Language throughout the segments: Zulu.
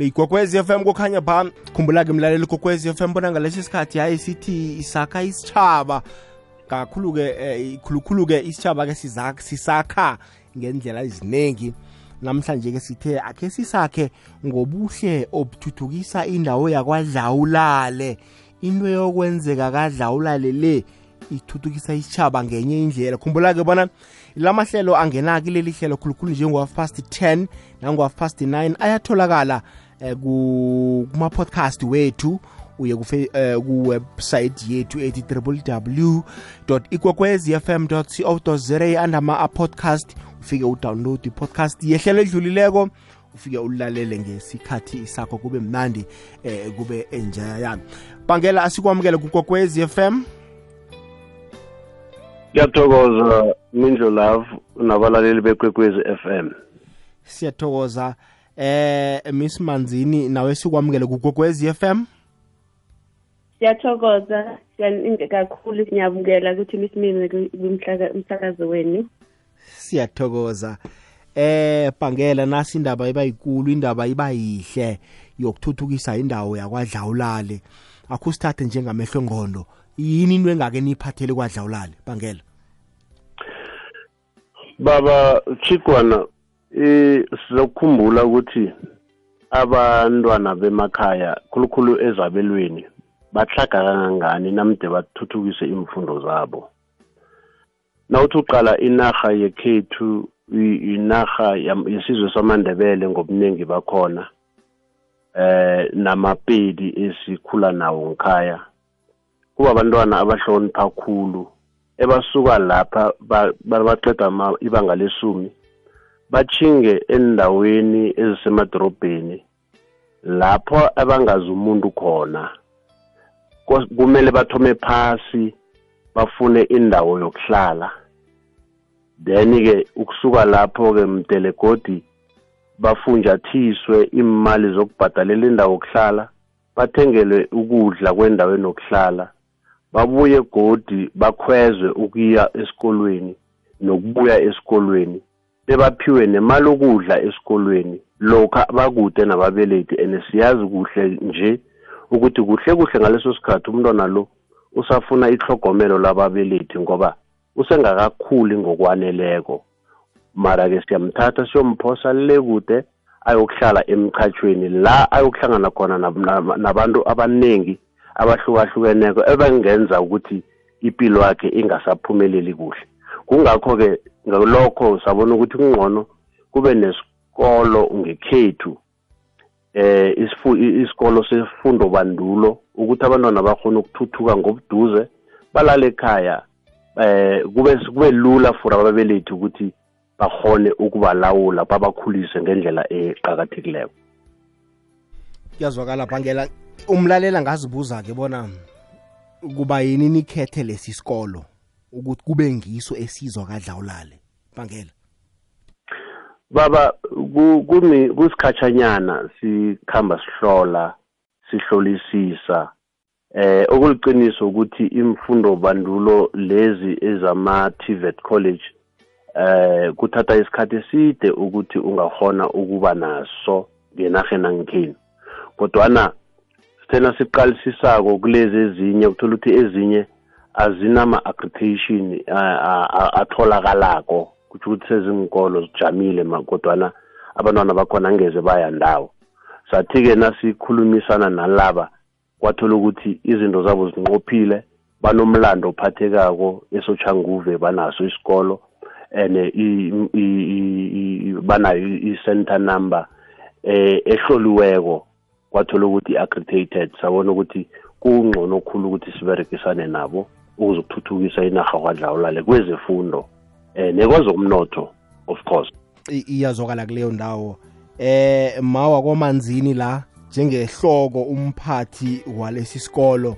ligogwezi FM kukhanya ba khumbula-ke mlaleli gogwezi FM bona ngalesi sikhathi hayi sithi isakha isitshaba kakhulu-ke eh, khulukhulu-ke isitshaba-ke sisakha ngendlela eziningi namhlanje-ke sithe akhe sisakhe ngobuhle obuthuthukisa indawo yakwadlawulale. Into yokwenzeka kadlawulale le ithuthukisa isitshaba ngenye indlela. Khumbula-ke bona lamahlelo angena leli hlelo khulukhulu njengo-half past 10 nango-half past 9 ayatholakala kuma-podcast wethu uye kuwebsite uh, yethu ethi www ikwekwezfm co za andama-podcast ufike udownload i-podcast yehlelo edlulileko ufike ulalele ngesikhathi sakho kube mnandi eh kube enjayana bangela asikwamukele kukokwezi FM Ngiyathokoza Mindlo Love nabalaleli bekwekwezi FM Siyathokoza eh Miss Manzini nawe sikwamukele kukokwezi FM Siyathokoza. Kakhulu siyabukela ukuthi Miss Mini kumhlakazo wenu. Siyathokoza. Eh bhangela nasi indaba iba yikulu indaba iba yihle yokuthuthukisa indawo yakwadlawulale. Akusithathe njengamehlo engqondo. Yini into engake niphathele kwadlawulale? Bhangela. Baba chikwana eh sizokukhumbula ukuthi abantwana bemakhaya khulukhulu ezabelweni bahlaga kangangani namde bathuthukise imfundo zabo? Nawuthi uqala inarha yekhethu inarha yesizwe samandebele ngobuningi bakhona eh namapedi esikhula nawo ngikhaya kuba abantwana abahlonipha kakhulu ebasuka lapha baqeda ibanga lesumi. Bachinge endaweni ezisemadorobheni lapho abangazi umuntu khona. Kumele bathome phasi bafune indawo yokuhlala. Then-ke ukusuka lapho-ke mdelegodi bafunjathiswe imali zokubhadalela indawo yokuhlala bathengelwe ukudla kwendaweni yokuhlala babuye godi bakhwezwe ukuya esikolweni nokubuya esikolweni. Bebaphiwe nemali okudla esikolweni lokha bakude nababelethi. And siyazi kuhle nje ukuthi kuhle kuhle ngaleso sikhathi umntwana lo usafuna ihlogomelo lababelethi ngoba usengakakhuli ngokwaneleko. Mara-ke siyamthatha siyomphosa le kude ayokuhlala emchatshweni la ayokuhlangana khona nabantu abaningi abahlukahlukeneko ebangenza ukuthi impilo yakhe ingasaphumeleli kuhle. Kungakho-ke ngalokho sabona ukuthi kungcono kube nesikolo ngekhethu eh isikolo sefundo bandulo ukuthi abantwana bakhona ukuthuthuka ngobuduze balala ekhaya eh kube kube lula for ababelethi ukuthi bahone ukubalawula babakhulise ngendlela eqhakathekileko kuyazwakala bhangela. Umlalela ngazibuza ke bona kuba yini nikhethe lesi sikolo? Ukuthi kube ngiso esizwa kadlawulale bhangela baba kusikhatshanyana sikhamba sihlola sihlolisisa eh okuliqiniso ukuthi imfundo bandulo lezi ezama TVET college eh kuthatha isikhathi eside ukuthi ungahona ukuba naso ngenarheni angikhini kodwana sithena siqalisisako kulezi ezinye kuthola ukuthi ezinye azinama-accreditation atholakalako. Kutsho ukuthi sezinkolo zijamile kodwana abantwana bakhona angeze baya ndawo. Sathi-ke nasikhulumisana nalaba kwathola ukuthi izinto zabo zinqophile banomlando ophathekako esochanguve banaso isikolo and banayo i-center number eh ehloliweko. Kwathola ukuthi accredited sabona ukuthi kungcono okhulu ukuthi siberekisane nabo. Ukuze ukuthuthukisa inarha kwadlawulale kwezefundo eh nekwezomnotho of course. Iyazwakala kuleyo ndawo. Eh mawa komanzini la njengehloko umphathi walesi sikolo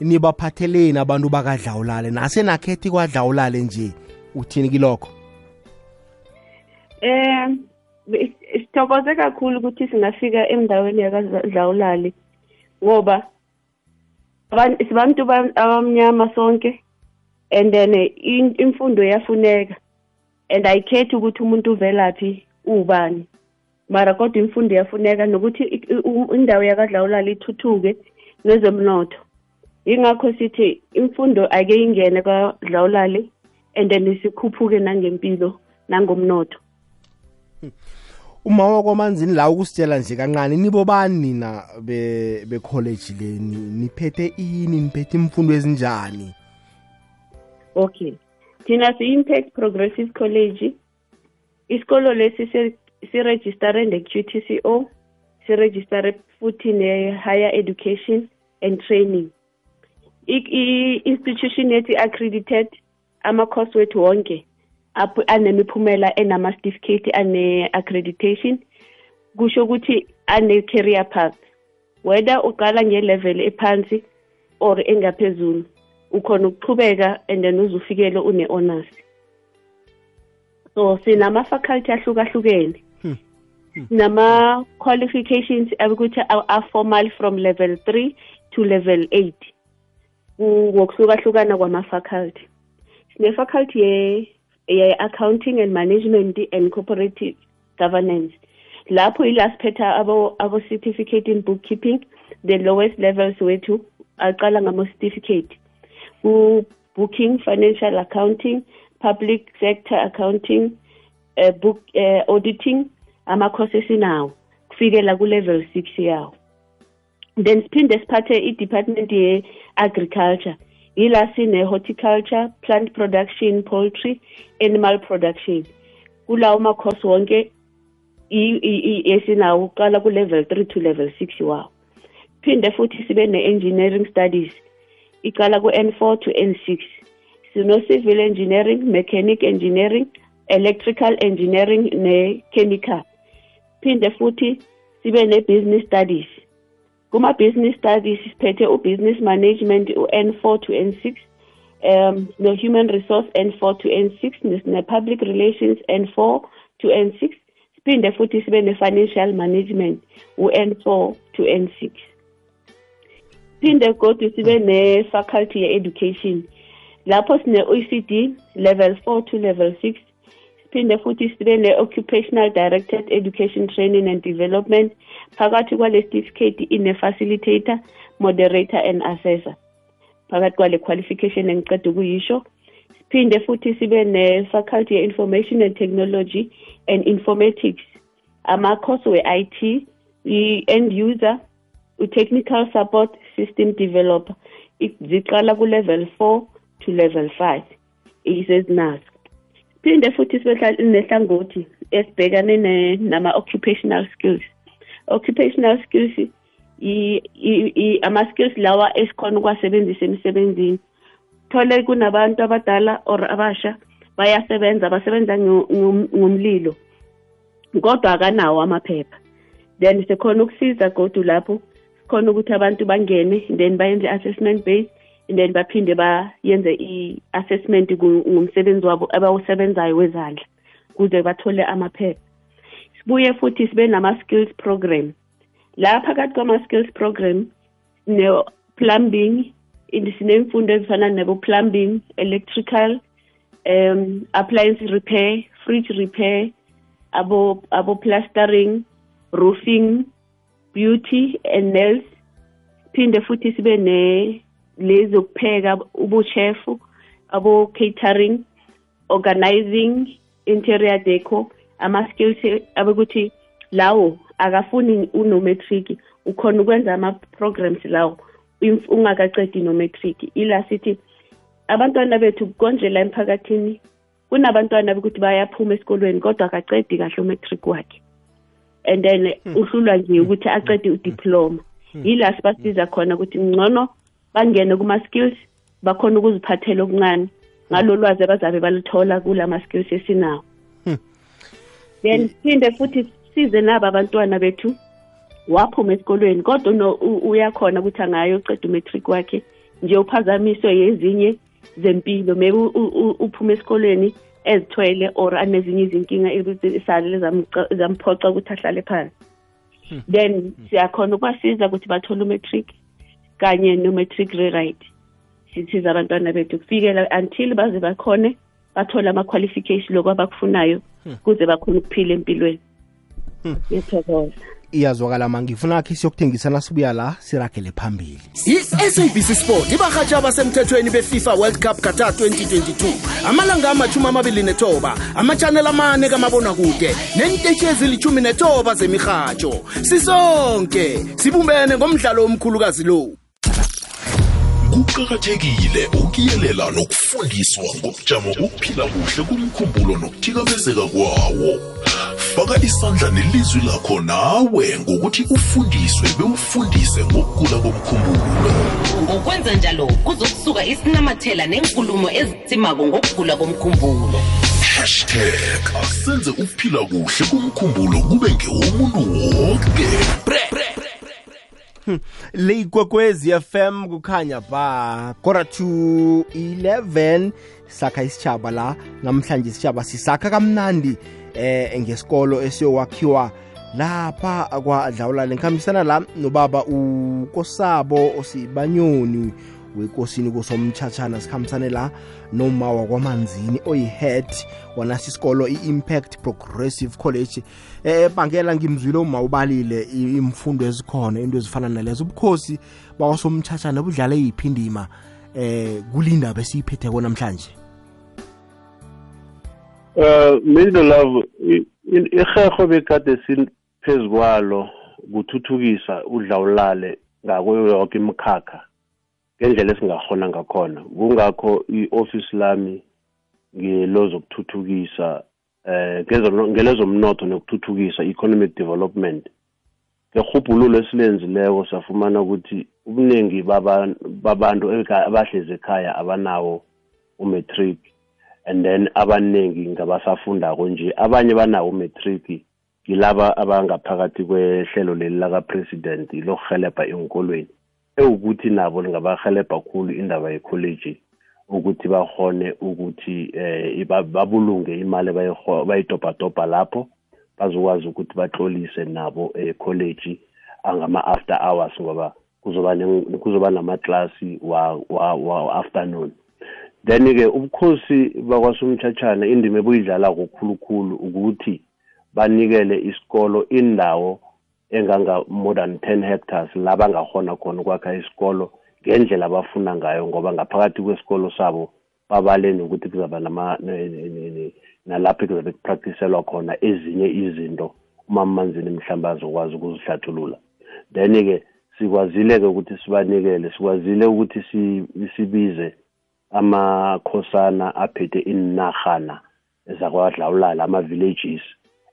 nibaphatheleni abantu bakadlawulale nasenakhethi kwadlawulale nje uthini kilokho? Eh sithokoze kakhulu ukuthi singafika endaweni yakadlawulale ngoba sibantu abamnyama sonke. And then imfundo iyafuneka. And ayikhethi ukuthi umuntu uvelaphi ubani mara kodwa imfundo iyafuneka nokuthi indawo yakadlawulala ithuthuke nezomnotho yingakho sithi imfundo ake ingene kwadlawulale and then sikhuphuke nangempilo nangomnotho. Uma wakwamanzini la ukusitshela nje kancane nibo bani nina be-college le? Niphethe ini? Niphethe imfundo ezinjani? Okay. Thina si-impact progressive college. Isikolo lesi sirejistare ne-qtco sirejistare futhi ne-higher education and training. I-institution yethu i-accredited ama-course wethu wonke. Anemiphumela enama-certificate ane-accreditation. Kusho ukuthi ane-career path. Whether uqala nge-level ephansi or engaphezulu ukhona ukuqhubeka and then uzufikele une-honors. So sinama-faculty ahlukahlukene. Hmm. hmm. nama-qualifications akuthi are-formal from level three to level eight. Ngokuhlukahlukana kwama-faculty. Sine-faculty ye-accounting and management and cooperative governance. Lapho ila siphetha abo-certificate in bookkeeping the lowest levels wethu aqala ngama-certificate. Ku-booking financial accounting public sector accounting uh, book uh, auditing ama-course esinawo kufikela ku-level six yawo. Then siphinde siphathe i-department ye-agriculture yila sine-horticulture plant production poultry animal production. Kulawo makhosi wonke esinawo uqala ku-level three to level six wawo. Phinde futhi sibe ne-engineering studies iqala ku-n four to n six. Sino-civil engineering mechanic engineering electrical engineering ne-chemical. Phinde futhi sibe ne-business studies. Kuma-business studies siphethe u-business management u-n4 to n6 um no-human resource n4 to n6 ne-public relations n4 to n6 siphinde futhi sibe ne-financial management u-n4 to n6 phinde kodwa sibe ne-faculty ye-education. Lapho sine-OECD level 4 to level 6 siphinde futhi sibe ne-occupational directed education training and development phakathi kwale certificate ine-facilitator moderator and assessor. Phakathi kwale qualification engiceda ukuyisho siphinde futhi sibe ne-faculty ye-information and technology and informatics. Ama-course we-IT i-end user u-technical support system developer. Ziqala ku-level four to level five. Isezinazo phinde futhi nehlangothi esibhekane nama-occupational skills. Occupational skills ama-skills lawa esikhona ukuwasebenzisa emsebenzini. Thole kunabantu abadala or abasha bayasebenza basebenza ngomlilo kodwa akanawo amaphepha. Then sekhona ukusiza godu lapho sikhona ukuthi abantu bangene then bayenze i-assessment base then baphinde bayenze i-assessment ngumsebenzi wabo abawusebenzayo wezandla ukuze bathole amaphepha. Sibuye futhi sibe nama-skills program. La phakathi kwama-skills program ne-plumbing sinemfundo ezifana nebo-plumbing electrical um appliance repair fridge repair abo abo roofing beauty and nails. Phinde futhi sibe ne lezi zokupheka ubuchefu abo catering organizing interior deco ama-skills abekuthi lawo akafuni unometric ukhona ukwenza ama-programs lawo ungakacedi nometric ila sithi abantwana bethu konje la emphakathini kunabantwana bekuthi bayaphuma esikolweni kodwa akacedi kahle umetric wakhe and then hmm. uhlulwa nje ukuthi acede udiploma hmm. yila sibasiza khona ukuthi ngcono bangene kuma-skills bakhona ukuziphathela okuncane. Ngalo lwazi abazabe baluthola kula ma-skills esinawo. Hmm. then phinde futhi size nabo abantwana bethu waphuma esikolweni. Kodwa uyakhona ukuthi angayo uceda umetric wakhe nje uphazamiswe yezinye zempilo. Maybe uphuma esikolweni ezithwele or anezinye izinkinga esale zamphoca ukuthi ahlale phansi. Hmm. then siyakhona ukubasiza ukuthi bathole umetric kanye no-matric rewrite. Sithiza abantwana bethu kufikela until baze bakhone bathole ama-qualification loku abakufunayo hmm. kuze bakhona ukuphila empilweni. Ngiyathokoza. Iyazwakala ma ngifuna khe siyokuthengisana sibuya la siragele phambili. I-sabc sport ibarhatsha abasemthethweni befifa world cup qatar 2022 amalanga amachumi amabili netoba amachanel amane kamabonakude nentetshi ezilithumi netoba zemirhatsho sisonke sibumbene ngomdlalo omkhulukazi lo kuqakathekile ukuyelela nokufundiswa ngobujamo bokuphila kuhle komkhumbulo nokuthikamezeka kwawo. Faka isandla nelizwi lakho nawe ngokuthi ufundiswe bewufundise ngokugula komkhumbulo. Ngokwenza njalo kuzokusuka isinamathela nenkulumo ezitsimako ngokugula komkhumbulo. Hashtag asenze ukuphila kuhle komkhumbulo kube ngewomuntu wonke le ikwekwezi fm kukhanya ba kora to 11 sakha isitshaba la. Namhlanje isitshaba sisakha kamnandi eh ngesikolo esiyowakhiwa lapha akwadlawulale ngikhambisana la nobaba ukosabo osibanyoni wekosini kusomtchatshana sikhambisane la noma wakwamanzini oyi-head wanasi isikolo i-impact progressive college. Eh bangela ngimzwile uma ubalile imfundo ezikhona into ezifana nalezo. Ubukhosi bakwasomtchatshana budlale yiphi indima eh kulindaba esiyiphetheko namhlanje Uh Middle Love iheho bekade siphezu kwalo kuthuthukisa udlawulale ngakuyo yonke imikhakha. Ngendlela esingahona ngakhona. Kungakho i-office lami ngelozokuthuthukisa eh ngelezomnotho nokuthuthukisa economic development ngehubhululo esilenzileko safumana ukuthi ubuningi babantu abahlezi ekhaya abanawo umatric and then abaningi ngabasafundako nje abanye banawo umatric yilaba abangaphakathi kwehlelo leli laka-president lokuhelebha enkolweni ewukuthi nabo lingabahelebha khulu indaba yecollege ukuthi bahone ukuthi eh babulunge imali bayidobhadobha lapho bazokwazi ukuthi batlolise nabo ecollege angama after hours ngoba kuzoba kuzoba namaklasi wa, wa, wa afternoon. Then-ke ubukhosi bakwasumthatshana indima ebuyidlalako khulukhulu ukuthi banikele isikolo indawo enganga-more than ten hectares la bangahona khona ukwakha isikolo ngendlela abafuna ngayo ngoba ngaphakathi kwesikolo sabo babale nokuthi kuzaba nalapho kuzabe kupractiselwa khona ezinye izinto uma manzini mhlawumbe azokwazi ukuzihlathulula. Then-ke sikwazile-ke ukuthi sibanikele sikwazile ukuthi sibize amakhosana aphethe inarhana zakwadlawulala ama-villages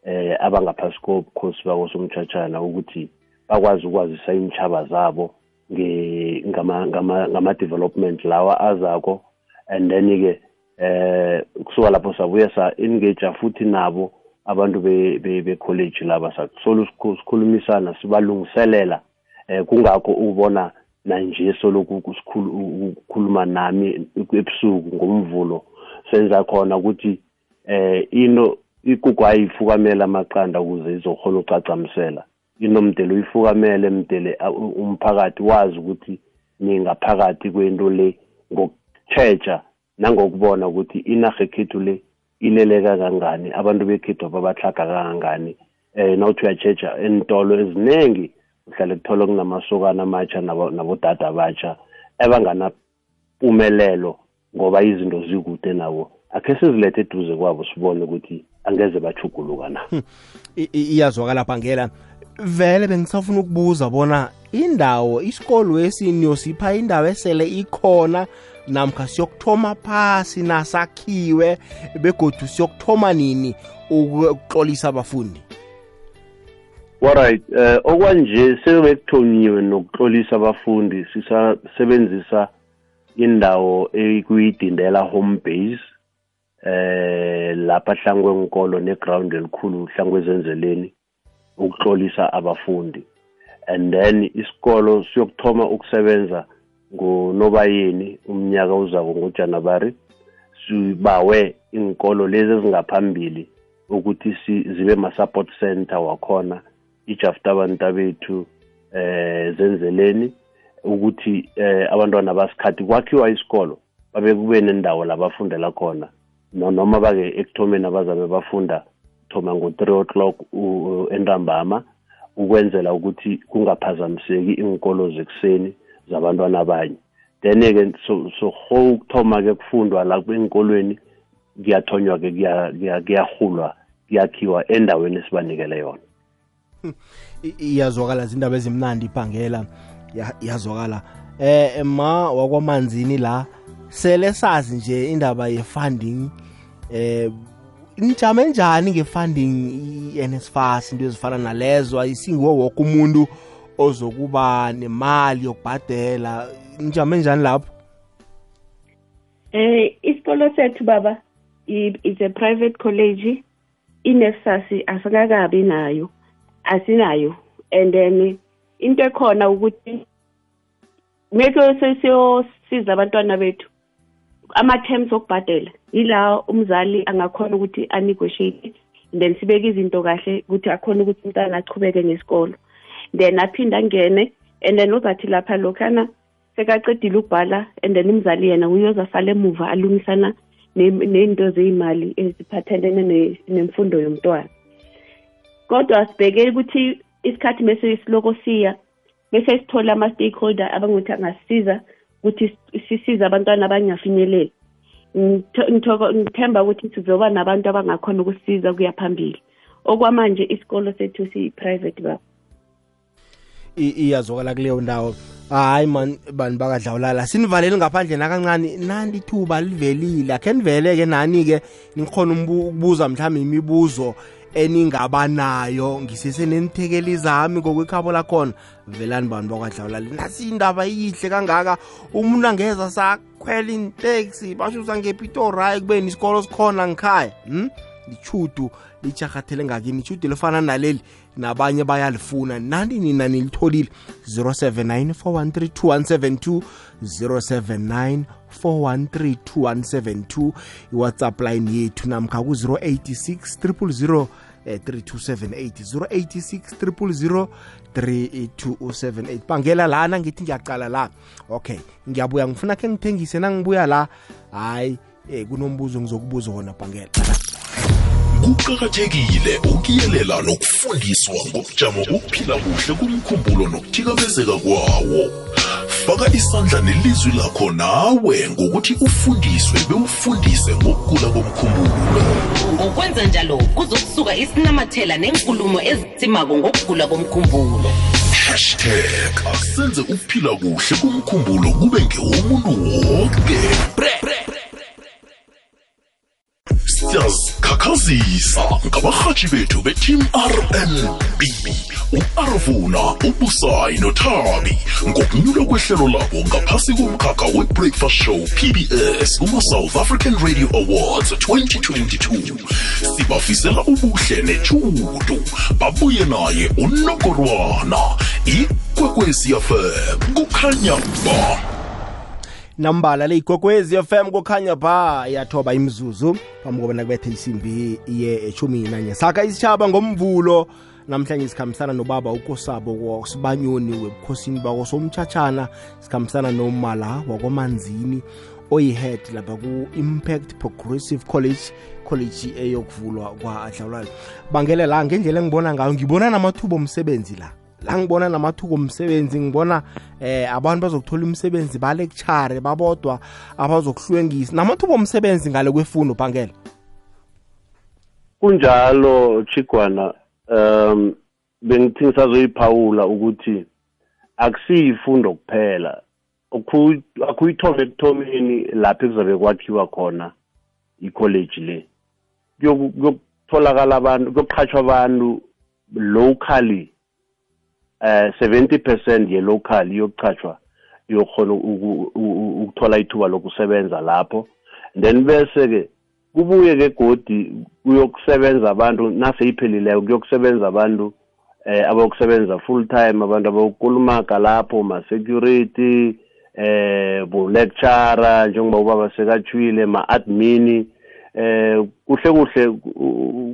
eh abangaphasi kobukhosi bakosomthatshana ukuthi bakwazi ukwazisa intshaba zabo ngama-development lawa azako. And then-ke eh kusuka lapho sabuye sa-engage futhi nabo abantu be-college laba solo sikhulumisana sibalungiselela eh kungakho ubona nanje soloku ukukhuluma nami ebusuku ngomvulo. Senza khona ukuthi eh into ikugu ayifukamela amaqanda ukuze izokhona ucacamisela inomdele uyifukamele mdele umphakathi wazi ukuthi ningaphakathi kwento le ngokutshetsha nangokubona ukuthi inarha ekhethu le ileleka kangani abantu bekhethu babahlaga kangangani. Um nawuthi uyatshetsha entolo eziningi uhlale kuthola kunamasokana amatsha nabodada abatsha ebanganapumelelo ngoba izinto zikude nabo. Akhe sizilethe eduze kwabo sibone ukuthi angeze bachuguluka na? Iyazwakala bhangela vele bengisafuna ukubuza bona indawo isikolo esiniyosipha indawo esele ikhona namkha siyokuthoma phasi nasakhiwe begodu siyokuthoma nini ukuxolisa abafundi? Alright eh okwanje sebekuthonyiwe nokuxolisa abafundi sisebenzisa indawo ekuyidindela home base. Eh lapha hlangwe nkolo neground elikhulu hlangwe ezenzeleni ukuxolisa abafundi. And then isikolo siyokuthoma ukusebenza ngonobayeni umnyaka uzako ngojanuwari. Sibawe inkolo lezi ezingaphambili ukuthi zibe ma-support center wakhona ijafta abantu bethu eh zenzeleni ukuthi eh abantwana basikhathi kwakhiwa isikolo babe kube nendawo labafundela khona. Noma bake ekuthomeni abazabe bafunda thoma ngo-three o'clock entambama ukwenzela ukuthi kungaphazamiseki inkolo zekuseni zabantwana abanye. Then-ke so ukuthoma-ke kufundwa la enkolweni kuyathonywa-ke kuyahulwa kuyakhiwa endaweni esibanikele yona. Iyazwakala zindaba ezimnandi ibhangela iyazwakala. Eh ma wakwamanzini la sele sazi nje indaba ye-funding eh nijame njani nge-funding i-NSFAS into ezifana nalezo? Ayisingiwo woke umuntu ozokuba nemali yokubhadela. Nijame njani lapho? Eh isikolo sethu baba is a private college. i-NSFAS asingakabi nayo asinayo. And then into ekhona ukuthi meke sesiyosiza abantwana bethu. Ama-terms okubhadela yila umzali angakhona ukuthi anegotiate then sibeke izinto kahle ukuthi akhona ukuthi umntana achubeke ngesikolo. Then aphinde angene and then uzathi lapha lokhana sekacedile ukubhala and then umzali yena uyozafala emuva alungisana ney'nto zey'mali eziphathelene nemfundo yomntwana. Kodwa sibheke ukuthi isikhathi mese siloko siya bese sithole ama-stakeholder abangukuthi angasisiza ukuthi sisize abantwana abangafinyeleli. Ngithemba ukuthi sizoba nabantu abangakhona ukusisiza kuya phambili. Okwamanje isikolo sethu siyi-private baba iyazwakala kuleyo ndawo. Hayi man bantu bakadlawulala? Sinivaleli ngaphandle nakancane. Nani ithuba livelile? Akhe nivele-ke nani-ke? Nikhona ukubuza mhlawumbe imibuzo. Eningabanayo ngisesenenithekeli zami ngokwekhabo lakhona. Velani bantu bakwadlawulali nasi indaba iyihle kangaka. Umuntu angeza sakhwela inteksi bashusa ngepitori hayi kubeni isikolo sikhona ngikhaya hmm? lichudu lijahathele ngakini. Ichudu lifana naleli nabanye bayalifuna. Nani nina nilitholile 079 413 079 413 iwhatsapp line yethu namkha ku-086 000 3278 086 3278 bangela lana ngithi ngiyaqala la. Okay ngiyabuya ngifuna khe ngithengise nangibuya la hayi eh kunombuzo ngizokubuza wona bangela kuqakathekile ukuyelela nokufundiswa ngobujamo bokuphila kuhle kumkhumbulo nokuthikamezeka kwawo. Faka isandla nelizwi lakho nawe ngokuthi ufundiswe bewufundise ngokugula komkhumbulo. Ngokwenza njalo kuzokusuka isinamathela nenkulumo ezitsimako ngokugula komkhumbulo. Hashtag asenze ukuphila kuhle kumkhumbulo kube ngewomuntu wonke siyazikhakhazisa ngabarhatshi bethu beteam rnb u-arvuna ubusayi nothabi. Ngokunyulwa kwehlelo labo ngaphasi komkhakha we-breakfast show pbs kuma-south african radio awards 2022 sibafisela ubuhle nechudu babuye naye unogorwana ikwekwecfm kukhanya ba. Nambala le igogwezi fm kukhanya ba yathoba imzuzu. Phambi kobana kubethe isimbi iye eshumi nanye. Saka isitshaba ngomvulo. Namhlanje sikhambisana nobaba ukosabo wasibanyoni webukhosini bakosomtshатshana sikhambisana nomala wakwamanzini oyi-head lapha ku-impact progressive college college eyokuvulwa kwa-adlawulala bangele la ngendlela engibona ngayo ngibona namathuba omsebenzi la. La ngibona namathuko omsebenzi ngibona eh abantu bazokuthola imisebenzi balekchare babodwa abazokuhlwengisa. Namathuba omsebenzi ngale kwefundo bhangela? Kunjalo chigwana um bengithi ngisazoyiphawula ukuthi akusiyifundo kuphela. Akuyithome ekuthomeni lapho ekuzabe kwakhiwa khona i-college le. Kuyokutholakala abantu kuyoqhatshwa abantu locally eh 70% ye local iyokuchachwa iyokhona ukuthola ithuba lokusebenza lapho. Then bese ke kubuye ke godi kuyokusebenza abantu naseyiphelileko kuyokusebenza abantu eh abayokusebenza full time abantu abayokulumaka lapho ma-security eh bu-lecturer njengoba ubaba sekatshwile ma-admini eh kuhle kuhle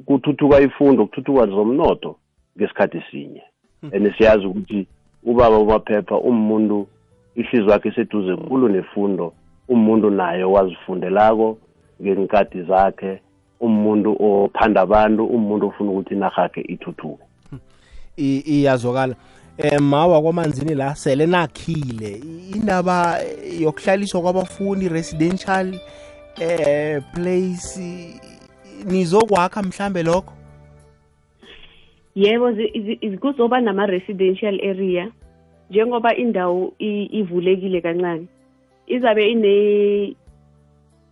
kuthuthuka ifundo kuthuthuka zomnotho ngesikhathi sinye. And siyazi ukuthi ubaba umaphepha umuntu ihliziyo yakhe seduze nkulu nefundo umuntu naye wazifundelako ngenkadi zakhe umuntu ophanda abantu umuntu ofuna ukuthi inarhakhe ithuthuke. Iyazwakala. Eh mawa kwamanzini la sele nakhile. Indaba yokuhlaliswa kwabafundi residential eh place nizokwakha mhlambe lokho? Yebo kuzoba nama-residential area njengoba indawo ivulekile kancane. Izabe ine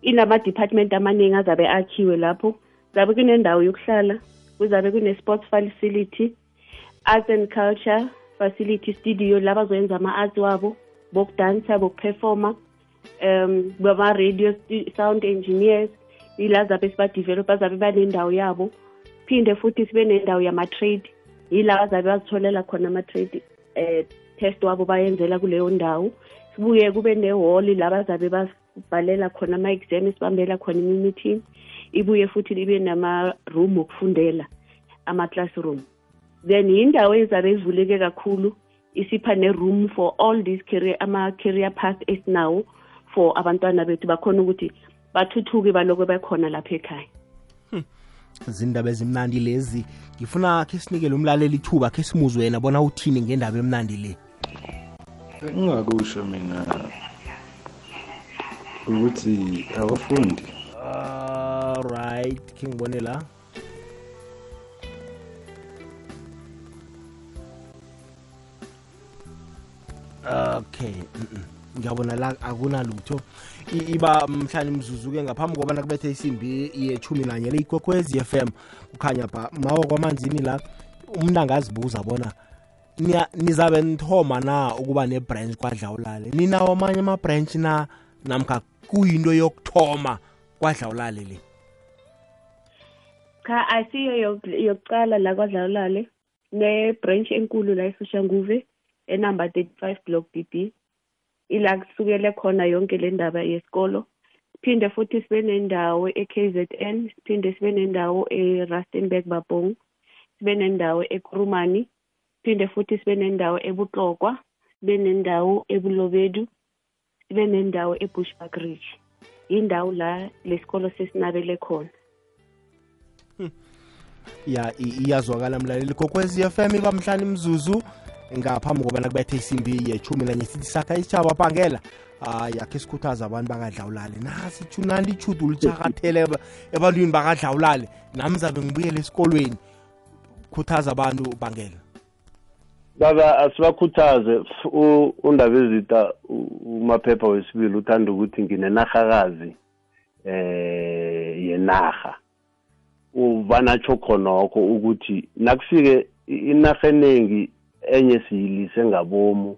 inama-department amaningi azabe akhiwe lapho. Zabe kunendawo yokuhlala kuzabe kune-sports facility arts and culture facility studio la bazoyenza ama-arts wabo bokudansa bokuperforma um bama-radio sound engineers yila zabe sibadevelopa zabe banendawo yabo phinde futhi sibe nendawo yama-trade. Yila azabe bazitholela khona ama-trade eh test wabo bayenzela kuleyo ndawo. Sibuye kube nehholi la bazabe basibhalela khona ama-exam sibambela khona imi-meeting. Ibuye futhi ibe nama-room okufundela ama-classroom. Then yindawo ezabe ivuleke kakhulu isipha ne-room for all these career ama-career path esinawo for abantwana bethu. Bakhona ukuthi bathuthuke balokwe bekhona lapha ekhaya zindaba ezimnandi lezi. Ngifuna khe sinikele umlaleli ithuba khe simuzwe yena bona uthini ngendaba emnandi le. Engingakusho mina ukuthi abafundi. Right khe ngibone la. Okay mm, mm. Ngiyabona la akunalutho. Iba mhlani mzuzu-ke ngaphambi kobana kubethe isimbi yethumi nanye le f m. Kukhanya pha mawa kwamanzini la umntu angazibuza bona nizabe nithoma na ukuba ne-branch kwadlawulale ninawo amanye ama-branch na namkha kuyinto yokuthoma kwadlawulale le cha asiyo yok- yokuqala la kwadlawulale ne-branch enkulu la esoshanguve enumber 35 block bb ila kusukele khona yonke le ndaba yesikolo. Phinde futhi sibe nendawo e-KZN siphinde sibe nendawo e-Rustenburg Babong sibe nendawo eKurumani phinde futhi sibe nendawo eButlokwa sibe nendawo eBulobedu sibe nendawo eBushbuck Ridge. Indawo la lesikolo sesinabele khona. Ya i- iyazwakala mlaleli. Kokwezi FM ibamhlani mzuzu ngaphambi kobana kubethe isimbi yechumi nanye. Sithi sakha isitshaba bangela hayi akhe sikhuthaza abantu bakadlawulale nasi ichudu lichakathele eba- ebantwini bakadlawulale nami zabe ngibuyele esikolweni. Khuthaza abantu bangela baba asibakhuthaze. Undaba ezita umaphepha wesibili uthanda ukuthi nginenarhakazi eh yenarha. Ubanatsho khonokho ukuthi nakufike inarha eningi enye siyilise ngabomu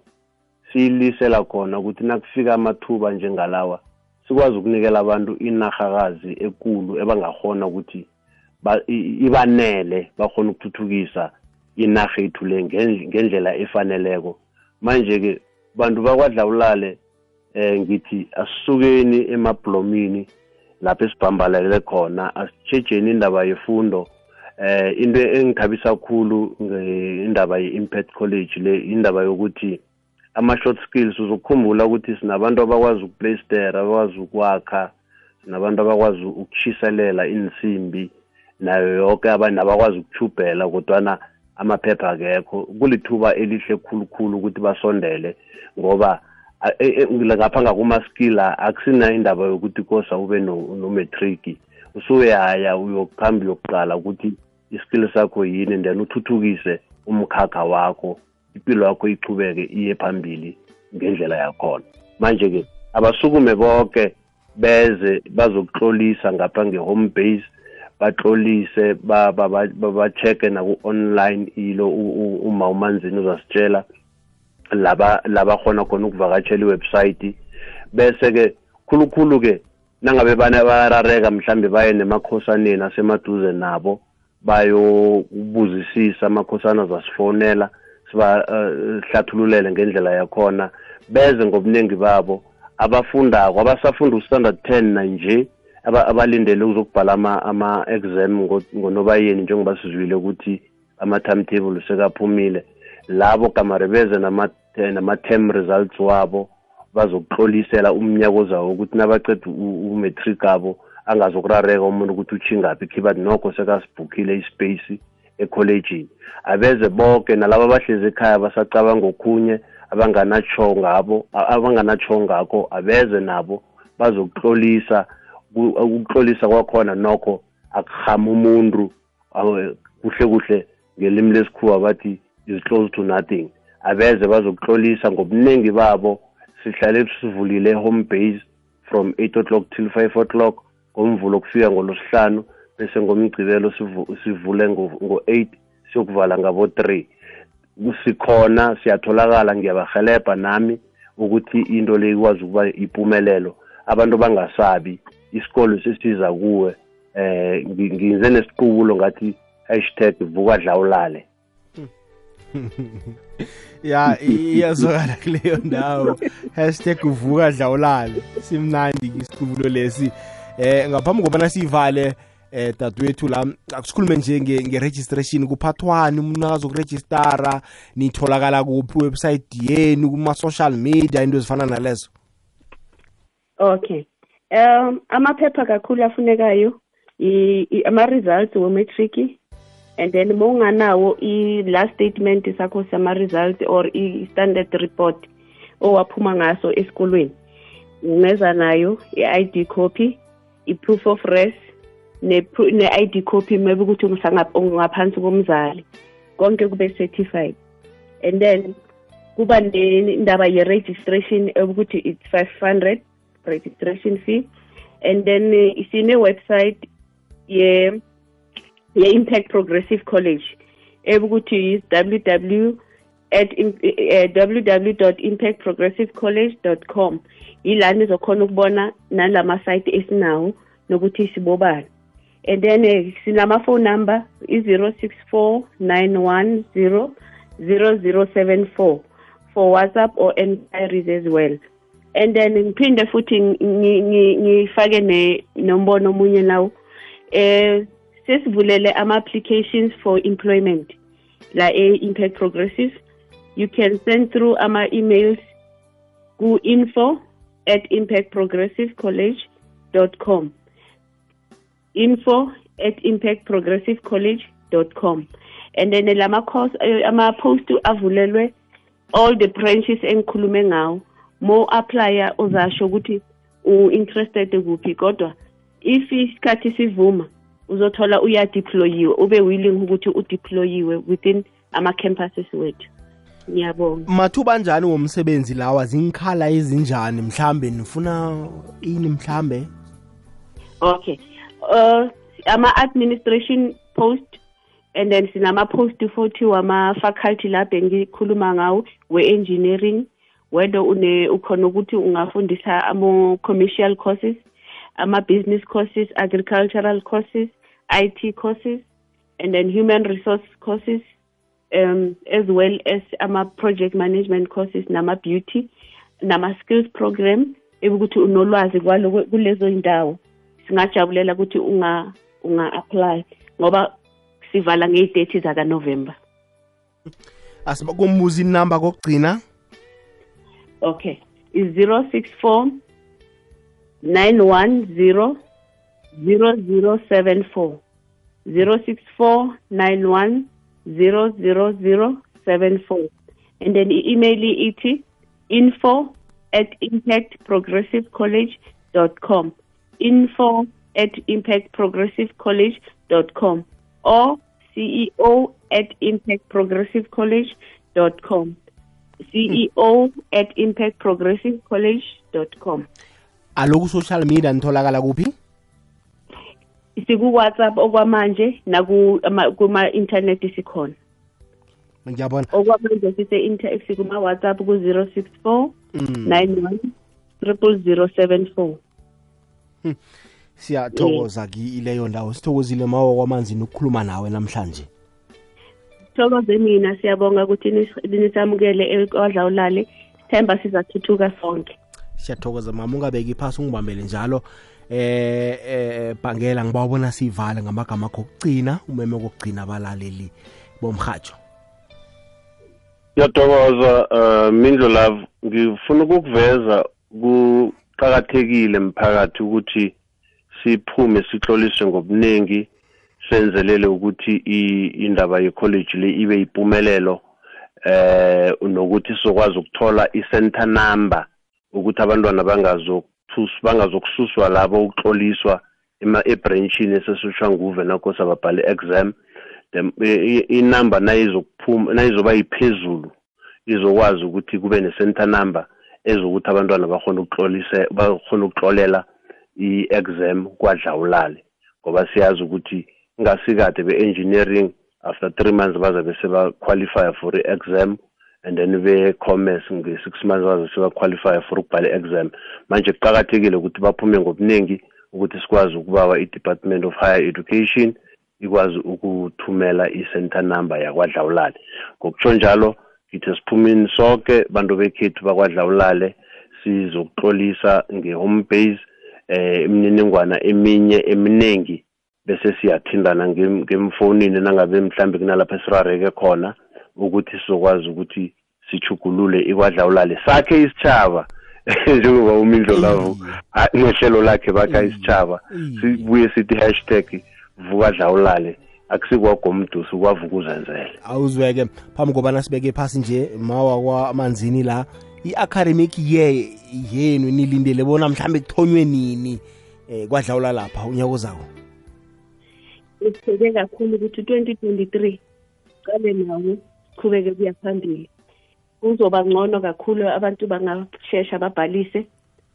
siyilisela khona ukuthi nakufika amathuba njengalawa sikwazi ukunikela abantu inarhakazi ekulu ebangahona ukuthi ibanele bakhona ukuthuthukisa inarha ethu le ngendl- ngendlela efaneleko. Manje-ke bantu bakwadlawulale eh ngithi asisukeni emabhlomini lapho esibhambalele khona asitshejeni indaba yefundo eh into engithabisa kakhulu indaba ye-impact college le indaba yokuthi ama-short skills uzokukhumbula ukuthi sinabantu abakwazi ukuplaystera abakwazi ukwakha sinabantu abakwazi ukushiselela insimbi nayo yonke abanye ukuthubhela kodwana amaphepha akekho. Kulithuba elihle khulukhulu ukuthi basondele ngoba a- e- e- ngapha ngakuma-skill akusina indaba yokuthi kosa ube no- nometriki usuyaya uyokuhamba uyokuqala ukuthi iskill sakho yini then uthuthukise umkhakha wakho impilo yakho ichubeke iye phambili ngendlela yakhona. Manje-ke abasukume bonke beze bazokuhlolisa ngapha nge-home base batlolise ba- ba- ba- ba- ba-check-e naku-online ilo uma umanzini uzasitshela laba labakhona khona ukuvakatshela iwebsite bese-ke khulukhulu-ke nangabe bana bayarareka mhlambe baye nemakhosaneni asemaduze nabo bayobuzisisa amakhosana azasifonela sibahlathululele ngendlela yakhona. Beze ngobuningi babo abafundako abasafunda ustandard 10 nanje aba- abalindele ukuzokubhala ama- ama-exam ngo- ngonobayeni njengoba sizwile ukuthi ama-timetable sekaphumile. Labo gamare beze nama- eh, nama-term results wabo bazokutlolisela umnyaka ozawo ukuthi nabaceda u- umatric abo angazokurareka umuntu ukuthi uchingaphi khibathi nokho sekasibhukhile ispace ekholejini abeze bonke nalabo abahlezi ekhaya basacabanga okhunye abanganatsho ngabo abanganatsho ngakho abeze nabo bazokuhlolisa ukuhlolisa kwakhona nokho akuhama umuntu kuhle kuhle ngelimi lesikhuwa bathi is close to nothing. Abeze bazokuhlolisa ngobuningi babo sihlale sivulile home base from 8 o'clock till 5 o'clock ngomvulo kufika ngolosihlanu bese ngomgcibelo sivule ngo-8 siyokuvala ngabo-3 sikhona siyatholakala ngiyabahelebha nami ukuthi into le ikwazi ukuba impumelelo abantu bangasabi isikolo sesiza kuwe eh ngize nesiqubulo ngathi hashtag vuka dlawulale ya iyazwakala kuleyo ndawo. Hashtag uvuka dlawulale simnandi isiqubulo lesi. Eh ngaphambi kobana sivale eh dadwethu la akusikhulume nje nge-registration kuphathwani umuntu akazokurejistara nitholakala kuphi website yenu kuma-social media into ezifana nalezo? Okay. Um amaphepha kakhulu afunekayo ama-results we-matric and then uma unganawo i-last statement sakho sama-result or i-standard report owaphuma ngaso esikolweni ungeza nayo i-id copy i-proof of res ne-id copy maybe ukuthi ungaphansi komzali. Konke kube certified. And then kuba nendaba ye-registration ukuthi it's 500 registration fee. And then sine-website ye ye-impact progressive college ebukuthi is www at uh, www impact progressive college com yilana izokhona ukubona nalama-site esinawo nokuthi sibobani. And then uh, sinama-phone number seven four for whatsapp or enquiries as well. And then ngiphinde futhi ngifake nombono omunye nawo eh sesivulele ama-applications for employment la e-impact progressive. You can send through ama-emails ku-info at impactprogressivecollege.com info at impactprogressivecollege.com and then lama course eh, ama-post avulelwe all the branches engikhulume ngawo. Mo applya uzasho ukuthi u-interested kuphi kodwa if isikhathi sivuma uzothola uyadeployiwe ube willing ukuthi udeployiwe within ama-campuses wethu ngiyabonga mathuba anjani womsebenzi lawa? Zingikhala ezinjani? Mhlambe nifuna ini mhlambe? Okay. Uh ama-administration post and then sinama-post futhi wama-faculty lapho engikhuluma ngawo we-engineering whether une ukhona ukuthi ungafundisa ama-commercial courses ama-business courses agricultural courses IT courses and then human resource courses um, as well as ama-project management courses nama-beauty nama-skills program ekuthi unolwazi kwalo kulezo ndawo singajabulela ukuthi unga unga-apply ngoba sivala ngey'dethi zakanovember. Asiba kumbuza inamba kokugcina? Okay. I-zero six four nine one zero 0074 06491 00074 and then i-email ithi info at impactprogressivecollege.com info at impactprogressivecollege.com or ceo at impactprogressivecollege.com ceo at impactprogressivecollege.com aloku social media nitholakala kuphi siku-whatsapp okwamanje nakuma-intanethi sikhona. Ngiyabona. Okwamanje sikuma-whatsapp ku-zero six four nine one triple zero seven four. Siyathokoza kileyo ndawo sithokozile mawa kwamanzini ukukhuluma nawe namhlanje. Thokoze mina siyabonga ukuthi nisamukele kwadlawulale sithemba sizathuthuka sonke. Siyathokoza mama ungabeki phasi ungibambele njalo eh eh bhangela ngibawubona sivale ngamagama akho okugcina umeme kokugcina abalaleli bomhajo. Ngiyathokoza uh mindlo love. Ngifuna ukukuveza kuqakathekile mphakathi ukuthi siphume sihloliswe ngobuningi senzelele ukuthi indaba ye-college le ibe yimpumelelo eh nokuthi sizokwazi ukuthola i-center number ukuthi abantwana bangazokususwa labo ukutloliswa ebranchini esesutshwa nguve nakosa babhale exam. Inumber nayizokuphuma nayizoba yiphezulu izokwazi ukuthi kube ne-center number ezokuthi abantwana bakhona ukutlolise bakhona ukutlolela i-exam kwadlawulale. Ngoba siyazi ukuthi ngasikade be-engineering after three months bazabe sebaqualifya for i-exam. And then be-commerce nge-six months bazabe sebaqualifya for ukubhala i-exam. Manje kuqakathekile ukuthi baphume ngobuningi ukuthi sikwazi ukubawa i-department of higher education ikwazi ukuthumela i-center number yakwadlawulale. Ngokutsho njalo ngithi siphumeni sonke bantu bekhethu bakwadlawulale sizokuxolisa nge-home base eh imininingwana eminye eminingi bese siyathindana ngemfonini nangabe mhlambe kunalapha esirareke khona. Ukuthi sizokwazi ukuthi sichugulule ikwadlawulale. Sakhe isitshaba njengoba umindlo lavo nohlelo lakhe bakha isitshaba sibuye sithi hashtag vuka dlawulale akusikwagomdusi kwavuka uzenzele awuzweke. Phambi kobana sibeke phasi nje mawa kwamanzini la i-academic year yenu nilindele bona mhlambe kuthonywe nini eh kwadlawula lapha unyaka ozawo sitheke kakhulu ukuthi 2023 qale nawo siqhubeke kuya phambili kuzoba ngcono kakhulu abantu bangashesha babhalise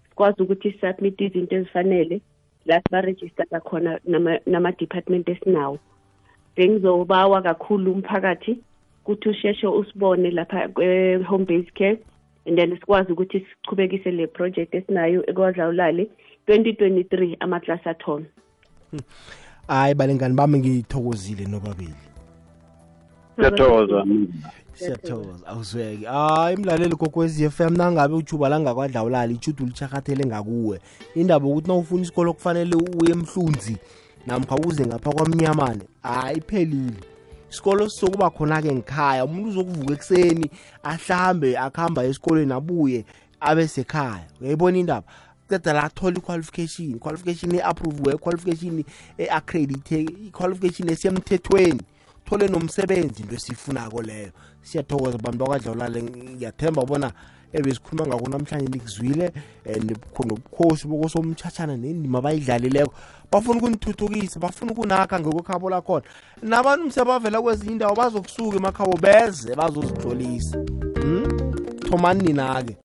sikwazi ukuthi submit izinto ezifanele la sibarejistara khona nama-department esinawo. Bengizobawa kakhulu umphakathi ukuthi usheshe usibone lapha kwe-home base care and then sikwazi ukuthi sichubekise le project esinayo ekwadlawulale 2023 amaklasi athona. Hayi balengani bami ngithokozile nobabili siyathokoza. Siyathokoza. Awuzweke hayi mlaleli kokwezi FM nangabe ujuba langakwadlawulala ichudu lichahathele ngakuwe. Indaba ukuthi nawufuna isikolo kufanele uye emhlunzi namkha uze ngapha kwamnyamane hayi iphelile. Isikolo sizokuba khona-ke ngikhaya umuntu uzokuvuka ekuseni ahlambe akuhamba esikolweni abuye abe sekhaya. Uyayibona indaba? Ceda la athola i-qualification i-qualification e-approviwe i-qualification e-accredite i-qualification esemthethweni thole nomsebenzi into esiyifunako leyo. Siyathokoza bantu bakwadlawulale ngiyathemba bona ebesikhuluma ngako namhlanje nikuzwile nobukhosi bokosomthatshana nendima abayidlalileko. Bafuna ukunithuthukisa bafuna ukunakha ngekwekhabo lakhona. Nabantu msebavela kwezinye indawo bazokusuka emakhabo beze bazozitlolisa. Hmm? thomani nina-ke.